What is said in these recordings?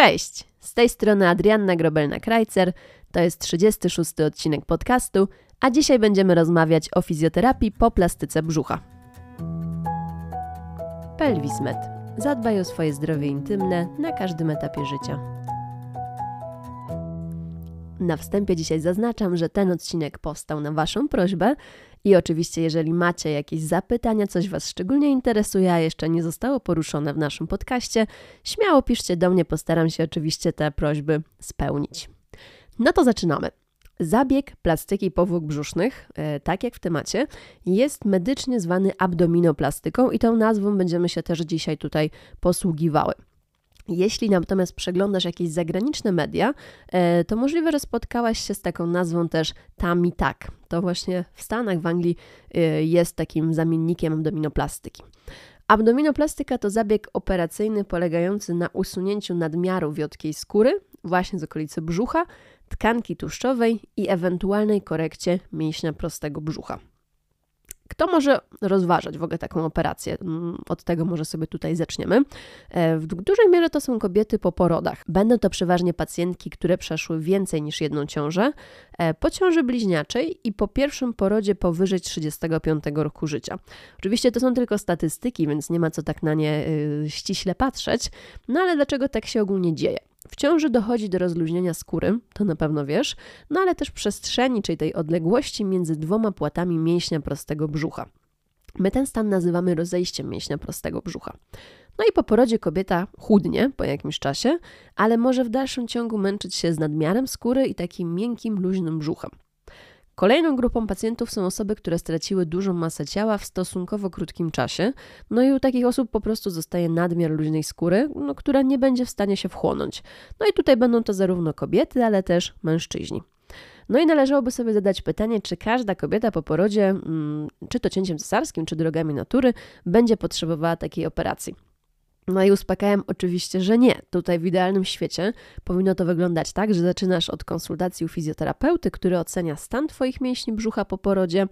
Cześć! Z tej strony Adrianna Grobelna-Krajcer. To jest 36 odcinek podcastu, a dzisiaj będziemy rozmawiać o fizjoterapii po plastyce brzucha. Pelwismed. Zadbaj o swoje zdrowie intymne na każdym etapie życia. Na wstępie dzisiaj zaznaczam, że ten odcinek powstał na Waszą prośbę i oczywiście, jeżeli macie jakieś zapytania, coś Was szczególnie interesuje, a jeszcze nie zostało poruszone w naszym podcaście, śmiało piszcie do mnie, postaram się oczywiście te prośby spełnić. No to zaczynamy. Zabieg plastyki powłok brzusznych, e, tak jak w temacie, jest medycznie zwany abdominoplastyką i tą nazwą będziemy się też dzisiaj tutaj posługiwały. Jeśli natomiast przeglądasz jakieś zagraniczne media, e, to możliwe, że spotkałaś się z taką nazwą też Tami Tak. To właśnie w Stanach, w Anglii e, jest takim zamiennikiem abdominoplastyki. Abdominoplastyka to zabieg operacyjny polegający na usunięciu nadmiaru wiotkiej skóry, właśnie z okolicy brzucha, tkanki tłuszczowej i ewentualnej korekcie mięśnia prostego brzucha. Kto może rozważać w ogóle taką operację? Mm, od tego może sobie tutaj zaczniemy. E, w dużej mierze to są kobiety po porodach. Będą to przeważnie pacjentki, które przeszły więcej niż jedną ciążę, e, po ciąży bliźniaczej i po pierwszym porodzie powyżej 35 roku życia. Oczywiście to są tylko statystyki, więc nie ma co tak na nie y, ściśle patrzeć, no ale dlaczego tak się ogólnie dzieje? W ciąży dochodzi do rozluźnienia skóry, to na pewno wiesz, no ale też przestrzeni, czyli tej odległości między dwoma płatami mięśnia prostego brzucha. My ten stan nazywamy rozejściem mięśnia prostego brzucha. No i po porodzie kobieta chudnie po jakimś czasie, ale może w dalszym ciągu męczyć się z nadmiarem skóry i takim miękkim, luźnym brzuchem. Kolejną grupą pacjentów są osoby, które straciły dużą masę ciała w stosunkowo krótkim czasie, no i u takich osób po prostu zostaje nadmiar luźnej skóry, no, która nie będzie w stanie się wchłonąć. No i tutaj będą to zarówno kobiety, ale też mężczyźni. No i należałoby sobie zadać pytanie, czy każda kobieta po porodzie, mm, czy to cięciem cesarskim, czy drogami natury, będzie potrzebowała takiej operacji. No i uspokajam oczywiście, że nie. Tutaj w idealnym świecie powinno to wyglądać tak, że zaczynasz od konsultacji u fizjoterapeuty, który ocenia stan Twoich mięśni brzucha po porodzie,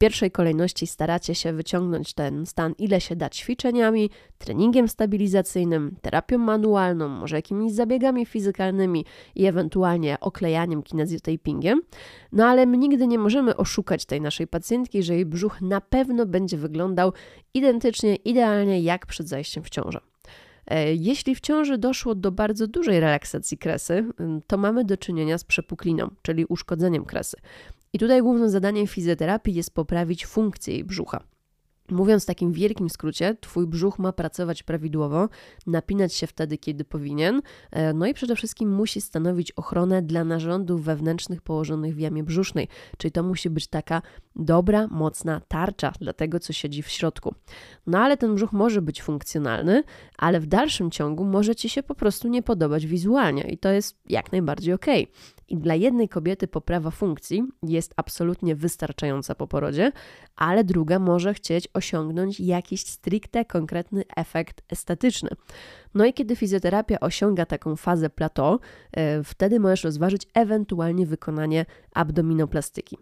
pierwszej kolejności staracie się wyciągnąć ten stan, ile się da ćwiczeniami, treningiem stabilizacyjnym, terapią manualną, może jakimiś zabiegami fizykalnymi i ewentualnie oklejaniem kinezjotapingiem. No ale my nigdy nie możemy oszukać tej naszej pacjentki, że jej brzuch na pewno będzie wyglądał identycznie, idealnie jak przed zajściem w ciążę. E, jeśli w ciąży doszło do bardzo dużej relaksacji kresy, to mamy do czynienia z przepukliną, czyli uszkodzeniem kresy. I tutaj głównym zadaniem fizjoterapii jest poprawić funkcję jej brzucha. Mówiąc w takim wielkim skrócie, Twój brzuch ma pracować prawidłowo, napinać się wtedy, kiedy powinien, e, no i przede wszystkim musi stanowić ochronę dla narządów wewnętrznych położonych w jamie brzusznej, czyli to musi być taka dobra, mocna tarcza dla tego, co siedzi w środku. No ale ten brzuch może być funkcjonalny, ale w dalszym ciągu może Ci się po prostu nie podobać wizualnie i to jest jak najbardziej ok. I dla jednej kobiety poprawa funkcji jest absolutnie wystarczająca po porodzie, ale druga może chcieć osiągnąć jakiś stricte konkretny efekt estetyczny. No i kiedy fizjoterapia osiąga taką fazę plateau, e, wtedy możesz rozważyć ewentualnie wykonanie abdominoplastyki.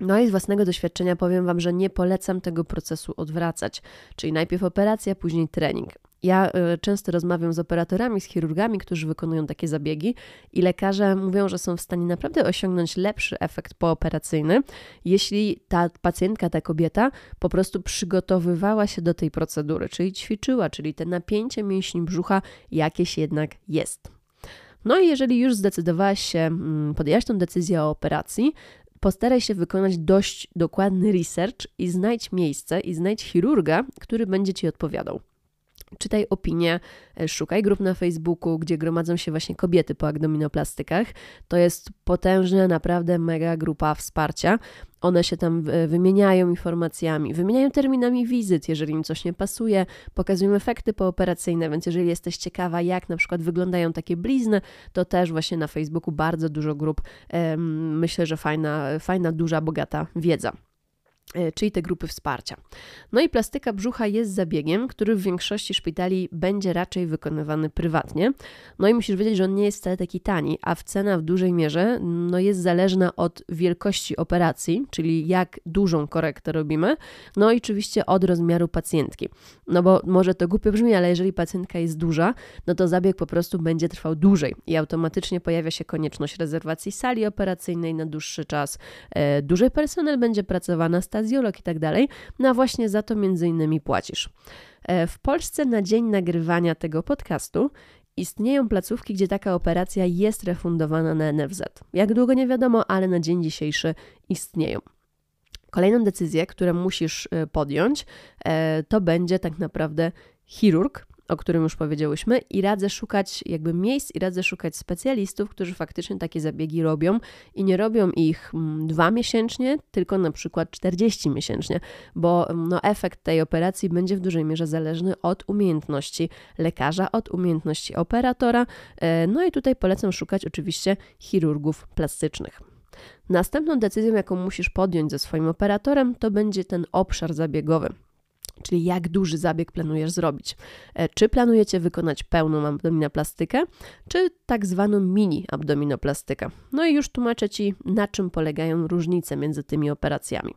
No i z własnego doświadczenia powiem Wam, że nie polecam tego procesu odwracać, czyli najpierw operacja, później trening. Ja y, często rozmawiam z operatorami, z chirurgami, którzy wykonują takie zabiegi i lekarze mówią, że są w stanie naprawdę osiągnąć lepszy efekt pooperacyjny, jeśli ta pacjentka, ta kobieta po prostu przygotowywała się do tej procedury, czyli ćwiczyła, czyli te napięcie mięśni brzucha jakieś jednak jest. No i jeżeli już zdecydowałaś się, mm, podjęłaś tę decyzję o operacji, postaraj się wykonać dość dokładny research i znajdź miejsce i znajdź chirurga, który będzie Ci odpowiadał. Czytaj opinie, e, szukaj grup na Facebooku, gdzie gromadzą się właśnie kobiety po abdominoplastykach. To jest potężna, naprawdę mega grupa wsparcia. One się tam e, wymieniają informacjami, wymieniają terminami wizyt, jeżeli im coś nie pasuje, pokazują efekty pooperacyjne, więc jeżeli jesteś ciekawa, jak na przykład wyglądają takie blizny, to też właśnie na Facebooku bardzo dużo grup. Myślę, że fajna, fajna, duża, bogata wiedza. E, czyli te grupy wsparcia. No i plastyka brzucha jest zabiegiem, który w większości szpitali będzie raczej wykonywany prywatnie. No i musisz wiedzieć, że on nie jest wcale taki tani, a w cena w dużej mierze no jest zależna od wielkości operacji, czyli jak dużą korektę robimy, no i oczywiście od rozmiaru pacjentki. No bo może to głupio brzmi, ale jeżeli pacjentka jest duża, no to zabieg po prostu będzie trwał dłużej i automatycznie pojawia się konieczność rezerwacji sali operacyjnej na dłuższy czas. E, dłużej personel będzie pracował na anestezjolog i tak dalej, no a właśnie za to między innymi płacisz. E, w Polsce na dzień nagrywania tego podcastu istnieją placówki, gdzie taka operacja jest refundowana na NFZ. Jak długo nie wiadomo, ale na dzień dzisiejszy istnieją. Kolejną decyzję, którą musisz e, podjąć, e, to będzie tak naprawdę chirurg, o którym już powiedziałyśmy, i radzę szukać jakby miejsc i radzę szukać specjalistów, którzy faktycznie takie zabiegi robią i nie robią ich mm, dwa miesięcznie, tylko na przykład 40 miesięcznie, bo mm, no, efekt tej operacji będzie w dużej mierze zależny od umiejętności lekarza, od umiejętności operatora. E, no i tutaj polecam szukać oczywiście chirurgów plastycznych. Następną decyzją, jaką musisz podjąć ze swoim operatorem, to będzie ten obszar zabiegowy czyli jak duży zabieg planujesz zrobić. E, czy planujecie wykonać pełną abdominoplastykę, czy tak zwaną mini abdominoplastykę. No i już tłumaczę Ci, na czym polegają różnice między tymi operacjami.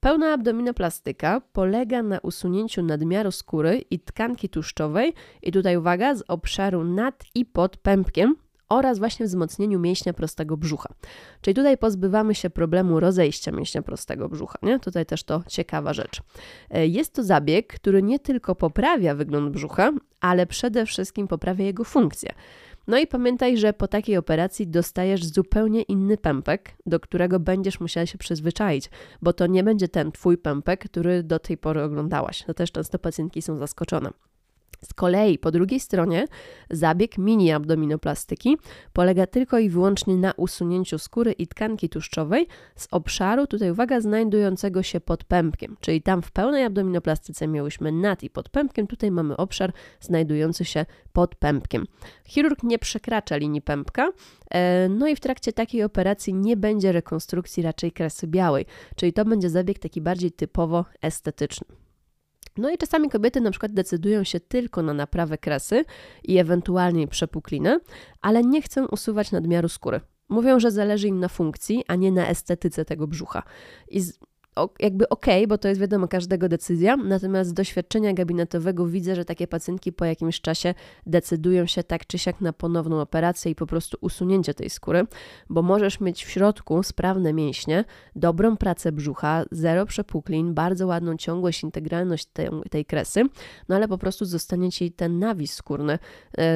Pełna abdominoplastyka polega na usunięciu nadmiaru skóry i tkanki tłuszczowej i tutaj uwaga, z obszaru nad i pod pępkiem, oraz właśnie wzmocnieniu mięśnia prostego brzucha. Czyli tutaj pozbywamy się problemu rozejścia mięśnia prostego brzucha. Nie? Tutaj też to ciekawa rzecz. E, jest to zabieg, który nie tylko poprawia wygląd brzucha, ale przede wszystkim poprawia jego funkcję. No i pamiętaj, że po takiej operacji dostajesz zupełnie inny pępek, do którego będziesz musiała się przyzwyczaić, bo to nie będzie ten twój pępek, który do tej pory oglądałaś. To też często pacjentki są zaskoczone. Z kolei po drugiej stronie zabieg mini abdominoplastyki polega tylko i wyłącznie na usunięciu skóry i tkanki tłuszczowej z obszaru, tutaj uwaga, znajdującego się pod pępkiem, czyli tam w pełnej abdominoplastyce miałyśmy nad i pod pępkiem, tutaj mamy obszar znajdujący się pod pępkiem. Chirurg nie przekracza linii pępka, e, no i w trakcie takiej operacji nie będzie rekonstrukcji raczej kresy białej, czyli to będzie zabieg taki bardziej typowo estetyczny. No i czasami kobiety na przykład decydują się tylko na naprawę kresy i ewentualnie przepuklinę, ale nie chcą usuwać nadmiaru skóry. Mówią, że zależy im na funkcji, a nie na estetyce tego brzucha. I jakby okej, okay, bo to jest wiadomo każdego decyzja, natomiast z doświadczenia gabinetowego widzę, że takie pacjentki po jakimś czasie decydują się tak czy siak na ponowną operację i po prostu usunięcie tej skóry, bo możesz mieć w środku sprawne mięśnie, dobrą pracę brzucha, zero przepuklin, bardzo ładną ciągłość, integralność tej, tej kresy, no ale po prostu zostanie Ci ten nawis skórny,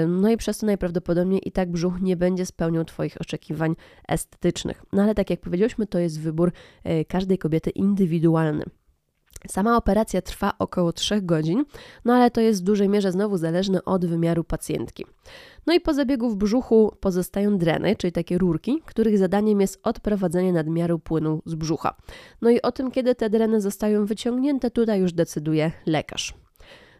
no i przez to najprawdopodobniej i tak brzuch nie będzie spełniał Twoich oczekiwań estetycznych. No ale tak jak powiedzieliśmy, to jest wybór e, każdej kobiety indywidualny. Sama operacja trwa około 3 godzin, no ale to jest w dużej mierze znowu zależne od wymiaru pacjentki. No i po zabiegu w brzuchu pozostają dreny, czyli takie rurki, których zadaniem jest odprowadzenie nadmiaru płynu z brzucha. No i o tym, kiedy te dreny zostają wyciągnięte, tutaj już decyduje lekarz.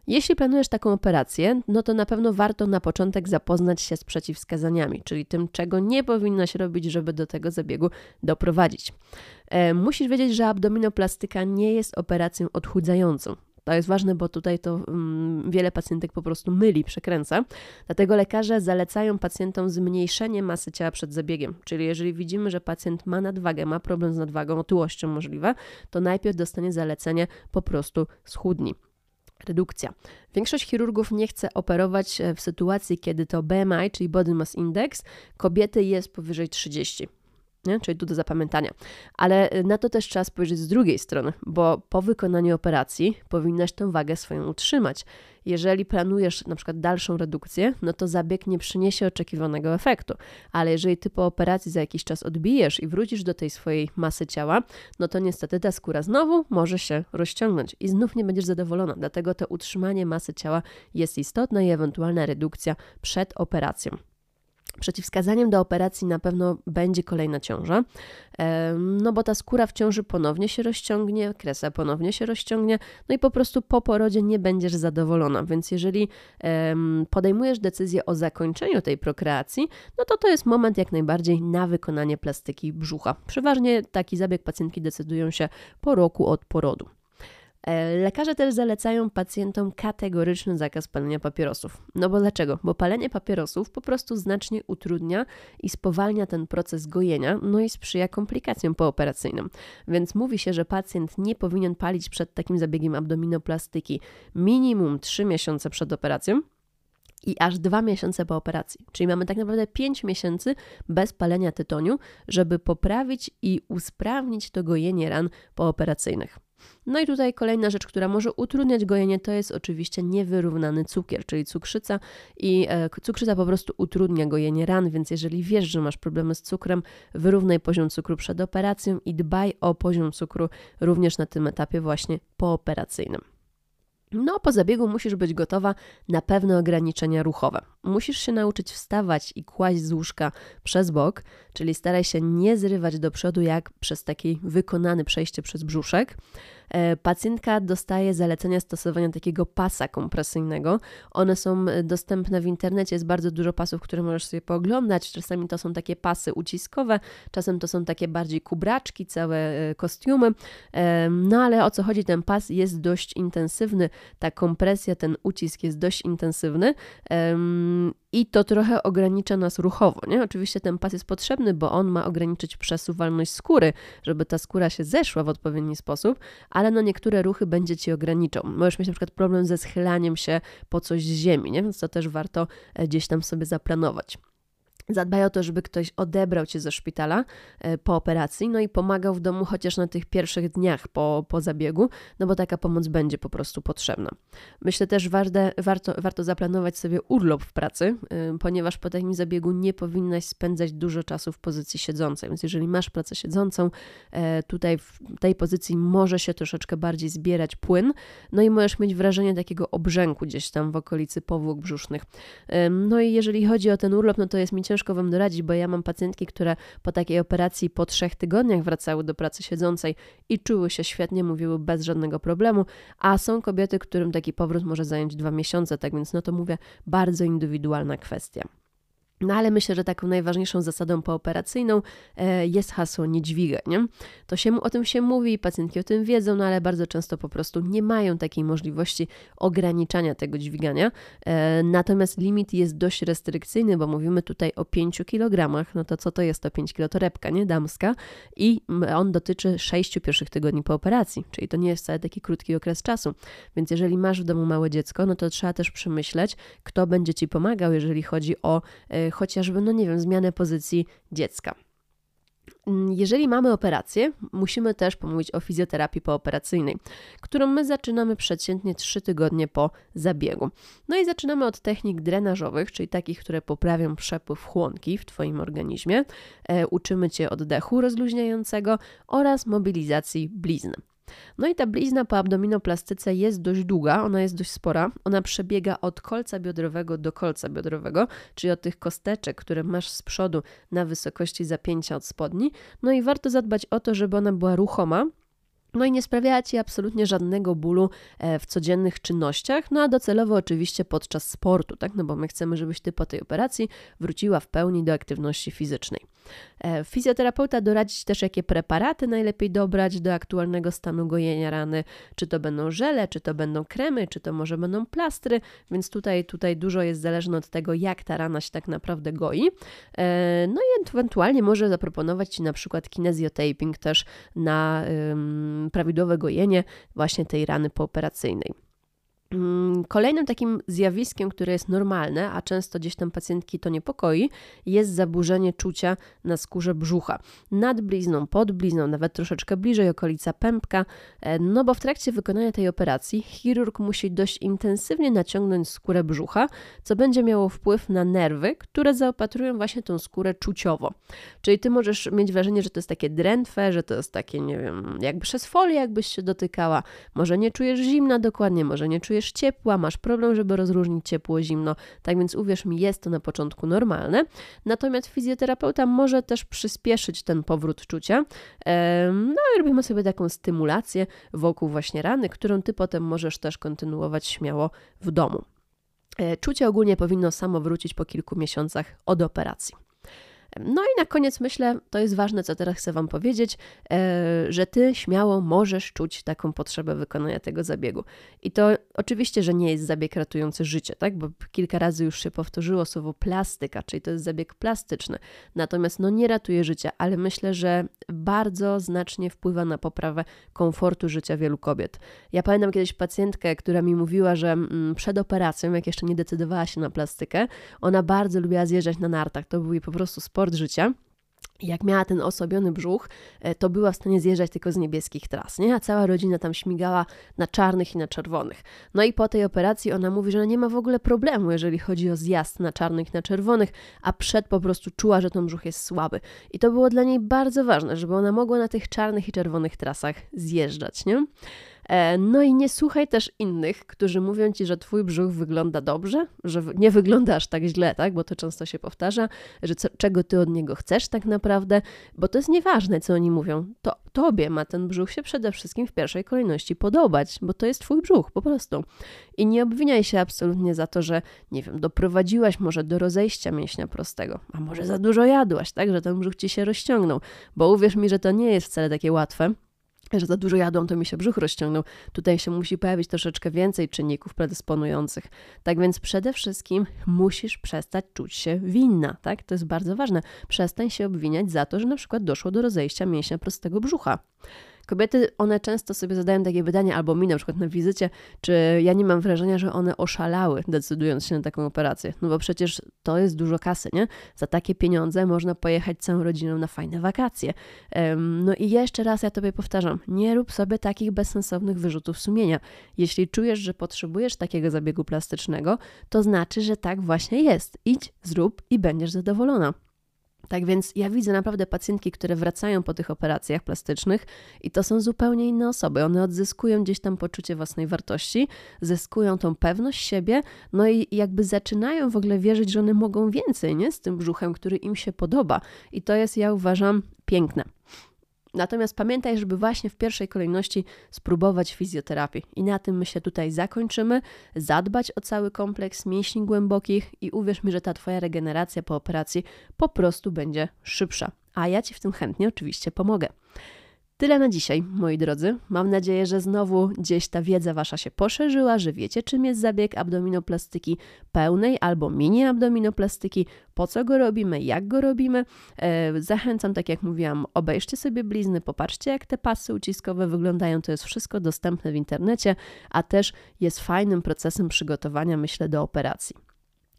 Jeśli planujesz taką operację, no to na pewno warto na początek zapoznać się z przeciwwskazaniami, czyli tym, czego nie powinnaś robić, żeby do tego zabiegu doprowadzić. E, musisz wiedzieć, że abdominoplastyka nie jest operacją odchudzającą. To jest ważne, bo tutaj to um, wiele pacjentek po prostu myli, przekręca. Dlatego lekarze zalecają pacjentom zmniejszenie masy ciała przed zabiegiem. Czyli jeżeli widzimy, że pacjent ma nadwagę, ma problem z nadwagą, otyłością możliwe, to najpierw dostanie zalecenie po prostu schudni redukcja. Większość chirurgów nie chce operować e, w sytuacji, kiedy to BMI, czyli Body Mass Index, kobiety jest powyżej 30 nie? czyli tu do zapamiętania. Ale y, na to też trzeba spojrzeć z drugiej strony, bo po wykonaniu operacji powinnaś tę wagę swoją utrzymać. Jeżeli planujesz na przykład dalszą redukcję, no to zabieg nie przyniesie oczekiwanego efektu. Ale jeżeli ty po operacji za jakiś czas odbijesz i wrócisz do tej swojej masy ciała, no to niestety ta skóra znowu może się rozciągnąć i znów nie będziesz zadowolona. Dlatego to utrzymanie masy ciała jest istotne i ewentualna redukcja przed operacją. Przeciwwskazaniem do operacji na pewno będzie kolejna ciąża, no bo ta skóra w ciąży ponownie się rozciągnie, kresa ponownie się rozciągnie, no i po prostu po porodzie nie będziesz zadowolona. Więc jeżeli podejmujesz decyzję o zakończeniu tej prokreacji, no to to jest moment jak najbardziej na wykonanie plastyki brzucha. Przeważnie taki zabieg pacjentki decydują się po roku od porodu. E, lekarze też zalecają pacjentom kategoryczny zakaz palenia papierosów. No bo dlaczego? Bo palenie papierosów po prostu znacznie utrudnia i spowalnia ten proces gojenia, no i sprzyja komplikacjom pooperacyjnym. Więc mówi się, że pacjent nie powinien palić przed takim zabiegiem abdominoplastyki minimum 3 miesiące przed operacją, i aż dwa miesiące po operacji. Czyli mamy tak naprawdę 5 miesięcy bez palenia tytoniu, żeby poprawić i usprawnić to gojenie ran pooperacyjnych. No i tutaj kolejna rzecz, która może utrudniać gojenie, to jest oczywiście niewyrównany cukier, czyli cukrzyca i e, cukrzyca po prostu utrudnia gojenie ran, więc jeżeli wiesz, że masz problemy z cukrem, wyrównaj poziom cukru przed operacją i dbaj o poziom cukru również na tym etapie właśnie pooperacyjnym. No, po zabiegu musisz być gotowa na pewne ograniczenia ruchowe. Musisz się nauczyć wstawać i kłaść z łóżka przez bok, czyli staraj się nie zrywać do przodu jak przez taki wykonany przejście przez brzuszek. E, pacjentka dostaje zalecenia stosowania takiego pasa kompresyjnego. One są e, dostępne w internecie, jest bardzo dużo pasów, które możesz sobie pooglądać. Czasami to są takie pasy uciskowe, czasem to są takie bardziej kubraczki, całe e, kostiumy. No ale o co chodzi, ten pas jest dość intensywny, ta kompresja, ten ucisk jest dość intensywny i to trochę ogranicza nas ruchowo. Nie? Oczywiście ten pas jest potrzebny, bo on ma ograniczyć przesuwalność skóry, żeby ta skóra się zeszła w odpowiedni sposób, ale no niektóre ruchy będzie ci ograniczą. Możesz mieć na przykład problem ze schylaniem się po coś z ziemi, nie? więc to też warto e, gdzieś tam sobie zaplanować. Zadbaj o to, żeby ktoś odebrał cię ze szpitala e, po operacji, no i pomagał w domu chociaż na tych pierwszych dniach po, po zabiegu, no bo taka pomoc będzie po prostu potrzebna. Myślę też, warte, warto, warto zaplanować sobie urlop w pracy, e, ponieważ po takim zabiegu nie powinnaś spędzać dużo czasu w pozycji siedzącej. Więc jeżeli masz pracę siedzącą, e, tutaj w tej pozycji może się troszeczkę bardziej zbierać płyn, no i możesz mieć wrażenie takiego obrzęku gdzieś tam w okolicy powłok brzusznych. No i jeżeli chodzi o ten urlop, no to jest mi ciężko Wam doradzić, bo ja mam pacjentki, które po takiej operacji po trzech tygodniach wracały do pracy siedzącej i czuły się świetnie, mówiły bez żadnego problemu, a są kobiety, którym taki powrót może zająć dwa miesiące, tak więc no to mówię, bardzo indywidualna kwestia. No ale myślę, że taką najważniejszą zasadą pooperacyjną e, jest hasło nie dźwigaj, nie? To się, o tym się mówi, pacjentki o tym wiedzą, no ale bardzo często po prostu nie mają takiej możliwości ograniczania tego dźwigania. E, natomiast limit jest dość restrykcyjny, bo mówimy tutaj o 5 kg, no to co to jest to 5 kg? Torebka, nie? Damska. I on dotyczy 6 pierwszych tygodni po operacji, czyli to nie jest wcale taki krótki okres czasu. Więc jeżeli masz w domu małe dziecko, no to trzeba też przemyśleć, kto będzie Ci pomagał, jeżeli chodzi o e, chociażby, no nie wiem, zmianę pozycji dziecka. Mm, jeżeli mamy operację, musimy też pomówić o fizjoterapii pooperacyjnej, którą my zaczynamy przeciętnie 3 tygodnie po zabiegu. No i zaczynamy od technik drenażowych, czyli takich, które poprawią przepływ chłonki w Twoim organizmie. E, uczymy Cię oddechu rozluźniającego oraz mobilizacji blizny. No i ta blizna po abdominoplastyce jest dość długa, ona jest dość spora. Ona przebiega od kolca biodrowego do kolca biodrowego, czyli od tych kosteczek, które masz z przodu na wysokości zapięcia od spodni. No i warto zadbać o to, żeby ona była ruchoma, no i nie sprawiała Ci absolutnie żadnego bólu e, w codziennych czynnościach, no a docelowo oczywiście podczas sportu, tak? No bo my chcemy, żebyś Ty po tej operacji wróciła w pełni do aktywności fizycznej. E, fizjoterapeuta doradzić też, jakie preparaty najlepiej dobrać do aktualnego stanu gojenia rany, czy to będą żele, czy to będą kremy, czy to może będą plastry, więc tutaj, tutaj dużo jest zależne od tego, jak ta rana się tak naprawdę goi. E, no i ewentualnie może zaproponować Ci na przykład kinezjotaping też na prawidłowe gojenie właśnie tej rany pooperacyjnej. Kolejnym takim zjawiskiem, które jest normalne, a często gdzieś tam pacjentki to niepokoi, jest zaburzenie czucia na skórze brzucha. Nad blizną, pod blizną, nawet troszeczkę bliżej okolica pępka, e, no bo w trakcie wykonania tej operacji chirurg musi dość intensywnie naciągnąć skórę brzucha, co będzie miało wpływ na nerwy, które zaopatrują właśnie tą skórę czuciowo. Czyli ty możesz mieć wrażenie, że to jest takie drętwe, że to jest takie, nie wiem, jakby przez folię jakbyś się dotykała, może nie czujesz zimna dokładnie, może nie czujesz czujesz ciepła, masz problem, żeby rozróżnić ciepło-zimno. Tak więc uwierz mi, jest to na początku normalne. Natomiast fizjoterapeuta może też przyspieszyć ten powrót czucia. No i robimy sobie taką stymulację wokół właśnie rany, którą ty potem możesz też kontynuować śmiało w domu. E, czucie ogólnie powinno samo wrócić po kilku miesiącach od operacji. No i na koniec myślę, to jest ważne, co teraz chcę Wam powiedzieć, e, że Ty śmiało możesz czuć taką potrzebę wykonania tego zabiegu. I to oczywiście, że nie jest zabieg ratujący życie, tak? Bo kilka razy już się powtórzyło słowo plastyka, czyli to jest zabieg plastyczny. Natomiast no nie ratuje życia, ale myślę, że bardzo znacznie wpływa na poprawę komfortu życia wielu kobiet. Ja pamiętam kiedyś pacjentkę, która mi mówiła, że mm, przed operacją, jak jeszcze nie decydowała się na plastykę, ona bardzo lubiła zjeżdżać na nartach. To był jej po prostu sport sport życia. Jak miała ten osobiony brzuch, e, to była w stanie zjeżdżać tylko z niebieskich tras, nie? A cała rodzina tam śmigała na czarnych i na czerwonych. No i po tej operacji ona mówi, że nie ma w ogóle problemu, jeżeli chodzi o zjazd na czarnych i na czerwonych, a przed po prostu czuła, że ten brzuch jest słaby. I to było dla niej bardzo ważne, żeby ona mogła na tych czarnych i czerwonych trasach zjeżdżać, nie? E, no i nie słuchaj też innych, którzy mówią ci, że twój brzuch wygląda dobrze, że nie wygląda aż tak źle, tak? Bo to często się powtarza, że co, czego ty od niego chcesz tak naprawdę, bo to jest nieważne, co oni mówią. To tobie ma ten brzuch się przede wszystkim w pierwszej kolejności podobać, bo to jest twój brzuch po prostu. I nie obwiniaj się absolutnie za to, że nie wiem, doprowadziłaś może do rozejścia mięśnia prostego, a może za dużo jadłaś, tak, że ten brzuch ci się rozciągnął, bo uwierz mi, że to nie jest wcale takie łatwe że za dużo jadłam, to mi się brzuch rozciągnął. Tutaj się musi pojawić troszeczkę więcej czynników predysponujących. Tak więc przede wszystkim musisz przestać czuć się winna, tak? To jest bardzo ważne. Przestań się obwiniać za to, że na przykład doszło do rozejścia mięśnia prostego brzucha. Kobiety, one często sobie zadają takie pytanie, albo mi na przykład na wizycie, czy ja nie mam wrażenia, że one oszalały, decydując się na taką operację. No bo przecież to jest dużo kasy, nie? Za takie pieniądze można pojechać całą rodziną na fajne wakacje. No i jeszcze raz ja tobie powtarzam, nie rób sobie takich bezsensownych wyrzutów sumienia. Jeśli czujesz, że potrzebujesz takiego zabiegu plastycznego, to znaczy, że tak właśnie jest. Idź, zrób i będziesz zadowolona. Tak więc ja widzę naprawdę pacjentki, które wracają po tych operacjach plastycznych i to są zupełnie inne osoby. One odzyskują gdzieś tam poczucie własnej wartości, zyskują tą pewność siebie, no i jakby zaczynają w ogóle wierzyć, że one mogą więcej, nie? Z tym brzuchem, który im się podoba. I to jest, ja uważam, piękne. Natomiast pamiętaj, żeby właśnie w pierwszej kolejności spróbować fizjoterapii. I na tym my się tutaj zakończymy. Zadbać o cały kompleks mięśni głębokich i uwierz mi, że ta Twoja regeneracja po operacji po prostu będzie szybsza. A ja Ci w tym chętnie oczywiście pomogę. Tyle na dzisiaj, moi drodzy. Mam nadzieję, że znowu gdzieś ta wiedza wasza się poszerzyła, że wiecie, czym jest zabieg abdominoplastyki pełnej albo mini abdominoplastyki, po co go robimy, jak go robimy. E, zachęcam, tak jak mówiłam, obejrzcie sobie blizny, popatrzcie, jak te pasy uciskowe wyglądają. To jest wszystko dostępne w internecie, a też jest fajnym procesem przygotowania, myślę, do operacji.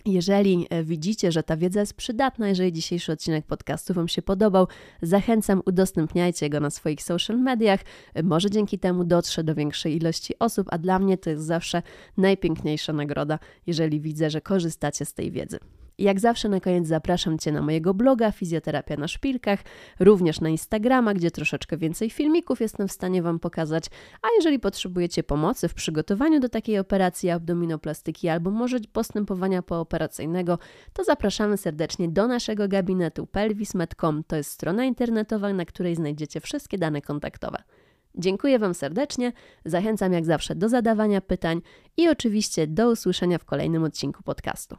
Jeżeli e, widzicie, że ta wiedza jest przydatna, jeżeli dzisiejszy odcinek podcastu Wam się podobał, zachęcam, udostępniajcie go na swoich social mediach. E, może dzięki temu dotrze do większej ilości osób, a dla mnie to jest zawsze najpiękniejsza nagroda, jeżeli widzę, że korzystacie z tej wiedzy. Jak zawsze na koniec zapraszam Cię na mojego bloga Fizjoterapia na Szpilkach, również na Instagrama, gdzie troszeczkę więcej filmików jestem w stanie Wam pokazać, a jeżeli potrzebujecie pomocy w przygotowaniu do takiej operacji abdominoplastyki albo może postępowania pooperacyjnego, to zapraszamy serdecznie do naszego gabinetu pelvis.com. To jest strona internetowa, na której znajdziecie wszystkie dane kontaktowe. Dziękuję Wam serdecznie, zachęcam jak zawsze do zadawania pytań i oczywiście do usłyszenia w kolejnym odcinku podcastu.